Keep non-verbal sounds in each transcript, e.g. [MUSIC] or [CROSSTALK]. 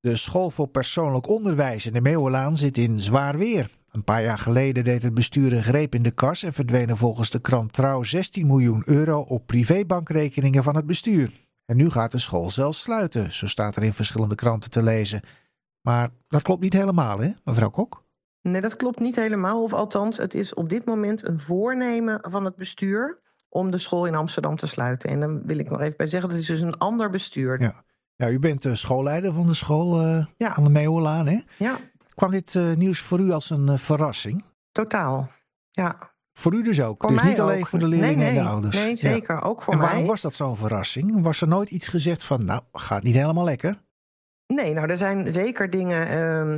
De school voor persoonlijk onderwijs in de Meeuwelaan zit in zwaar weer. Een paar jaar geleden deed het bestuur een greep in de kas en verdwenen volgens de krant Trouw 16 miljoen euro op privébankrekeningen van het bestuur. En nu gaat de school zelfs sluiten, zo staat er in verschillende kranten te lezen. Maar dat klopt niet helemaal, hè, mevrouw Kok? Nee, dat klopt niet helemaal. Of althans, het is op dit moment een voornemen van het bestuur om de school in Amsterdam te sluiten. En dan wil ik nog even bij zeggen, dat is dus een ander bestuur. Ja, ja u bent de schoolleider van de school uh, ja. aan de Meeuwelaan, hè? Ja. Kwam dit uh, nieuws voor u als een uh, verrassing? Totaal, ja. Voor u dus ook? Voor dus niet alleen ook. voor de leerlingen nee, nee, en de ouders? Nee, zeker. Ja. Ook voor en mij. waarom was dat zo'n verrassing? Was er nooit iets gezegd van, nou, gaat niet helemaal lekker? Nee, nou, er zijn zeker dingen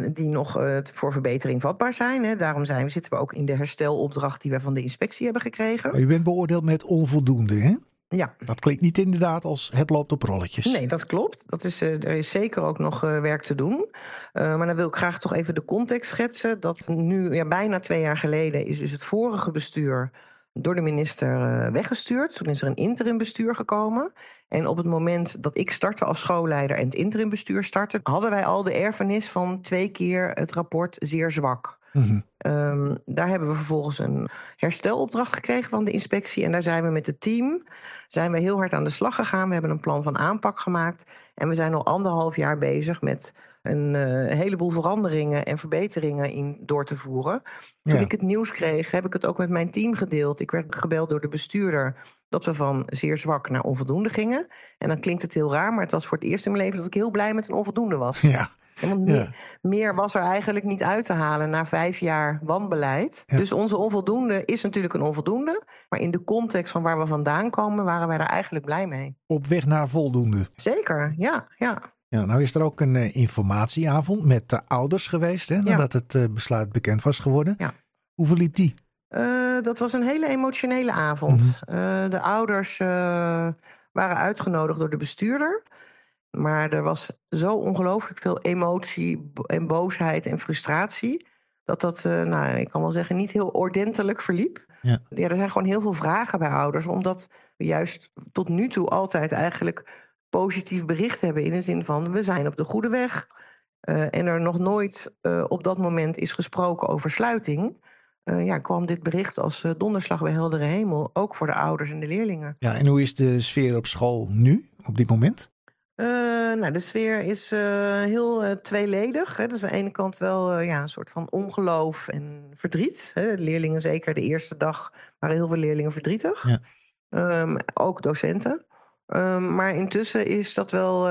uh, die nog uh, voor verbetering vatbaar zijn. Hè. Daarom zijn, zitten we ook in de herstelopdracht die we van de inspectie hebben gekregen. U bent beoordeeld met onvoldoende, hè? Ja. Dat klinkt niet inderdaad als het loopt op rolletjes. Nee, dat klopt. Dat is, uh, er is zeker ook nog uh, werk te doen. Uh, maar dan wil ik graag toch even de context schetsen. Dat nu, ja, bijna twee jaar geleden, is dus het vorige bestuur door de minister weggestuurd. Toen is er een interimbestuur gekomen. En op het moment dat ik startte als schoolleider en het interimbestuur startte, hadden wij al de erfenis van twee keer het rapport zeer zwak. Mm -hmm. Um, daar hebben we vervolgens een herstelopdracht gekregen van de inspectie. En daar zijn we met het team zijn we heel hard aan de slag gegaan. We hebben een plan van aanpak gemaakt. En we zijn al anderhalf jaar bezig met een uh, heleboel veranderingen en verbeteringen in door te voeren. Toen Ja. ik het nieuws kreeg, heb ik het ook met mijn team gedeeld. Ik werd gebeld door de bestuurder dat we van zeer zwak naar onvoldoende gingen. En dan klinkt het heel raar, maar het was voor het eerst in mijn leven dat ik heel blij met een onvoldoende was. [LAUGHS] Ja. Want Ja. meer, meer was er eigenlijk niet uit te halen na vijf jaar wanbeleid. Ja. Dus onze onvoldoende is natuurlijk een onvoldoende. Maar in de context van waar we vandaan komen, waren wij daar eigenlijk blij mee. Op weg naar voldoende. Zeker, ja, ja. Ja, nou is er ook een eh, informatieavond met de ouders geweest, hè, nadat het eh, besluit bekend was geworden. Ja. Hoe verliep die? Eh, dat was een hele emotionele avond. Mhm. De ouders waren uitgenodigd door de bestuurder. Maar er was zo ongelooflijk veel emotie en boosheid en frustratie. Dat dat, eh, nou, ik kan wel zeggen, niet heel ordentelijk verliep. Ja. ja, er zijn gewoon heel veel vragen bij ouders. Omdat we juist tot nu toe altijd eigenlijk positief bericht hebben. In de zin van, we zijn op de goede weg. Eh, en er nog nooit eh, op dat moment is gesproken over sluiting. Ja, kwam dit bericht als donderslag bij heldere hemel. Ook voor de ouders en de leerlingen. Ja, en hoe is de sfeer op school nu, op dit moment? Eh, nou, de sfeer is eh, heel eh, tweeledig. Hè. Dus aan de ene kant wel ja, een soort van ongeloof en verdriet. Hè. Leerlingen, zeker de eerste dag, waren heel veel leerlingen verdrietig. Ja. Ehm, ook docenten. Ehm, maar intussen is dat wel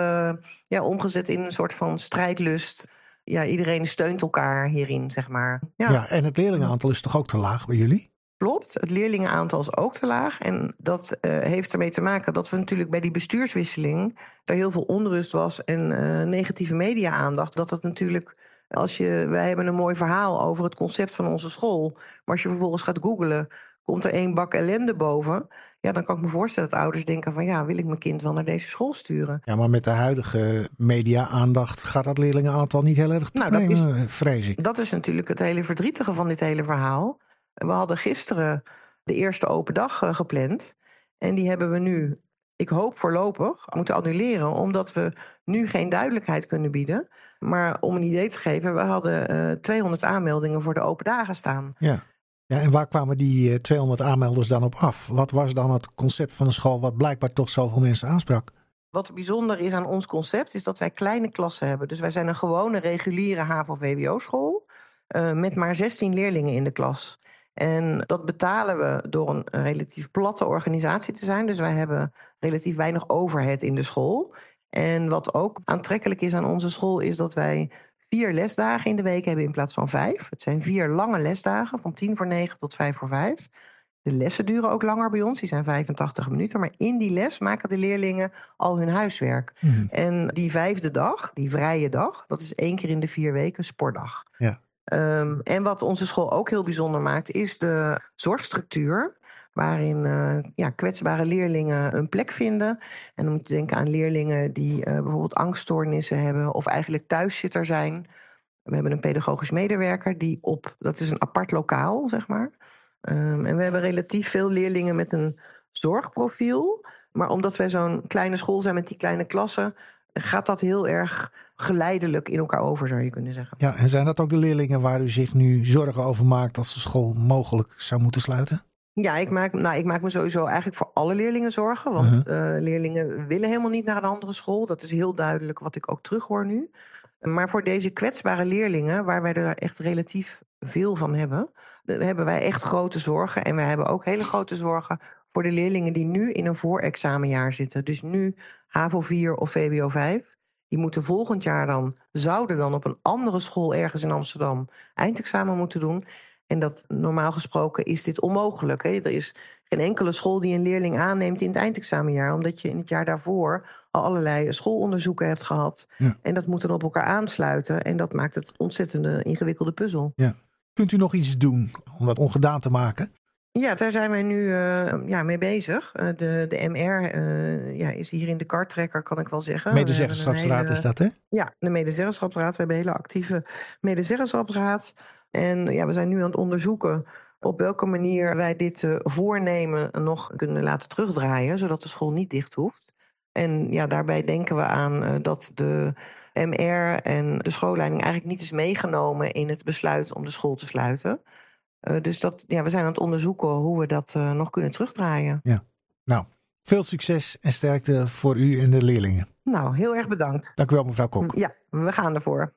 ja, omgezet in een soort van strijdlust. Ja, iedereen steunt elkaar hierin, zeg maar. Ja. Ja, en het leerlingenaantal is toch ook te laag bij jullie? Klopt. Het leerlingenaantal is ook te laag. En dat eh, heeft ermee te maken dat we natuurlijk bij die bestuurswisseling... er heel veel onrust was en eh, negatieve media-aandacht. Dat dat natuurlijk... Als je, wij hebben een mooi verhaal over het concept van onze school. Maar als je vervolgens gaat googlen, komt er één bak ellende boven. Ja, dan kan ik me voorstellen dat ouders denken van... ja, wil ik mijn kind wel naar deze school sturen? Ja, maar met de huidige media-aandacht gaat dat leerlingenaantal niet heel erg Nou, dat is- toenemen, vrees ik. Dat is natuurlijk het hele verdrietige van dit hele verhaal. We hadden gisteren de eerste open dag eh, gepland. En die hebben we nu, ik hoop voorlopig, moeten annuleren. Omdat we nu geen duidelijkheid kunnen bieden. Maar om een idee te geven, we hadden eh 200 aanmeldingen voor de open dagen staan. Ja. ja, en waar kwamen die eh, 200 aanmelders dan op af? Wat was dan het concept van de school wat blijkbaar toch zoveel mensen aansprak? Wat bijzonder is aan ons concept, is dat wij kleine klassen hebben. Dus wij zijn een gewone reguliere HAVO-VWO-school. eh, met maar 16 leerlingen in de klas. En dat betalen we door een relatief platte organisatie te zijn. Dus wij hebben relatief weinig overhead in de school. En wat ook aantrekkelijk is aan onze school, is dat wij vier lesdagen in de week hebben in plaats van vijf. Het zijn vier lange lesdagen, van tien voor negen tot vijf voor vijf. De lessen duren ook langer bij ons, die zijn 85 minuten. Maar in die les maken de leerlingen al hun huiswerk. Mhm. En die vijfde dag, die vrije dag, dat is één keer in de vier weken sportdag. Ja. Ehm, en wat onze school ook heel bijzonder maakt, is de zorgstructuur. Waarin eh, ja, kwetsbare leerlingen een plek vinden. En dan moet je denken aan leerlingen die eh, bijvoorbeeld angststoornissen hebben of eigenlijk thuiszitter zijn. We hebben een pedagogisch medewerker die op, dat is een apart lokaal, zeg maar. Ehm, en we hebben relatief veel leerlingen met een zorgprofiel. Maar omdat wij zo'n kleine school zijn met die kleine klassen, gaat dat heel erg geleidelijk in elkaar over, zou je kunnen zeggen. Ja, en zijn dat ook de leerlingen waar u zich nu zorgen over maakt als de school mogelijk zou moeten sluiten? Ja, ik maak, nou, ik maak me sowieso eigenlijk voor alle leerlingen zorgen. Want uh leerlingen willen helemaal niet naar een andere school. Dat is heel duidelijk wat ik ook terughoor nu. Maar voor deze kwetsbare leerlingen, waar wij er echt relatief veel van hebben, hebben wij echt grote zorgen. En wij hebben ook hele grote zorgen voor de leerlingen die nu in een voorexamenjaar zitten. Dus nu HAVO 4 of VWO 5. Die moeten volgend jaar dan, zouden dan op een andere school ergens in Amsterdam eindexamen moeten doen. En dat normaal gesproken is dit onmogelijk. Hè? Er is geen enkele school die een leerling aanneemt in het eindexamenjaar, omdat je in het jaar daarvoor al allerlei schoolonderzoeken hebt gehad. Ja. En dat moet dan op elkaar aansluiten. En dat maakt het ontzettende ingewikkelde puzzel. Ja. Kunt u nog iets doen om dat ongedaan te maken? Ja, daar zijn wij nu uh, ja, mee bezig. Uh, de, de MR uh, eh, ja, is hier in de karttrekker, kan ik wel zeggen. Medezeggenschapsraad is dat, hè? Ja, de medezeggenschapsraad. We hebben een hele actieve medezeggenschapsraad. En ja, we zijn nu aan het onderzoeken op welke manier wij dit voornemen nog kunnen laten terugdraaien, zodat de school niet dicht hoeft. En ja, daarbij denken we aan dat de MR en de schoolleiding eigenlijk niet is meegenomen in het besluit om de school te sluiten. Uh, dus dat, ja, we zijn aan het onderzoeken hoe we dat uh, nog kunnen terugdraaien. Ja, nou, veel succes en sterkte voor u en de leerlingen. Nou, heel erg bedankt. Dank u wel, mevrouw Kok. Ja, we gaan ervoor.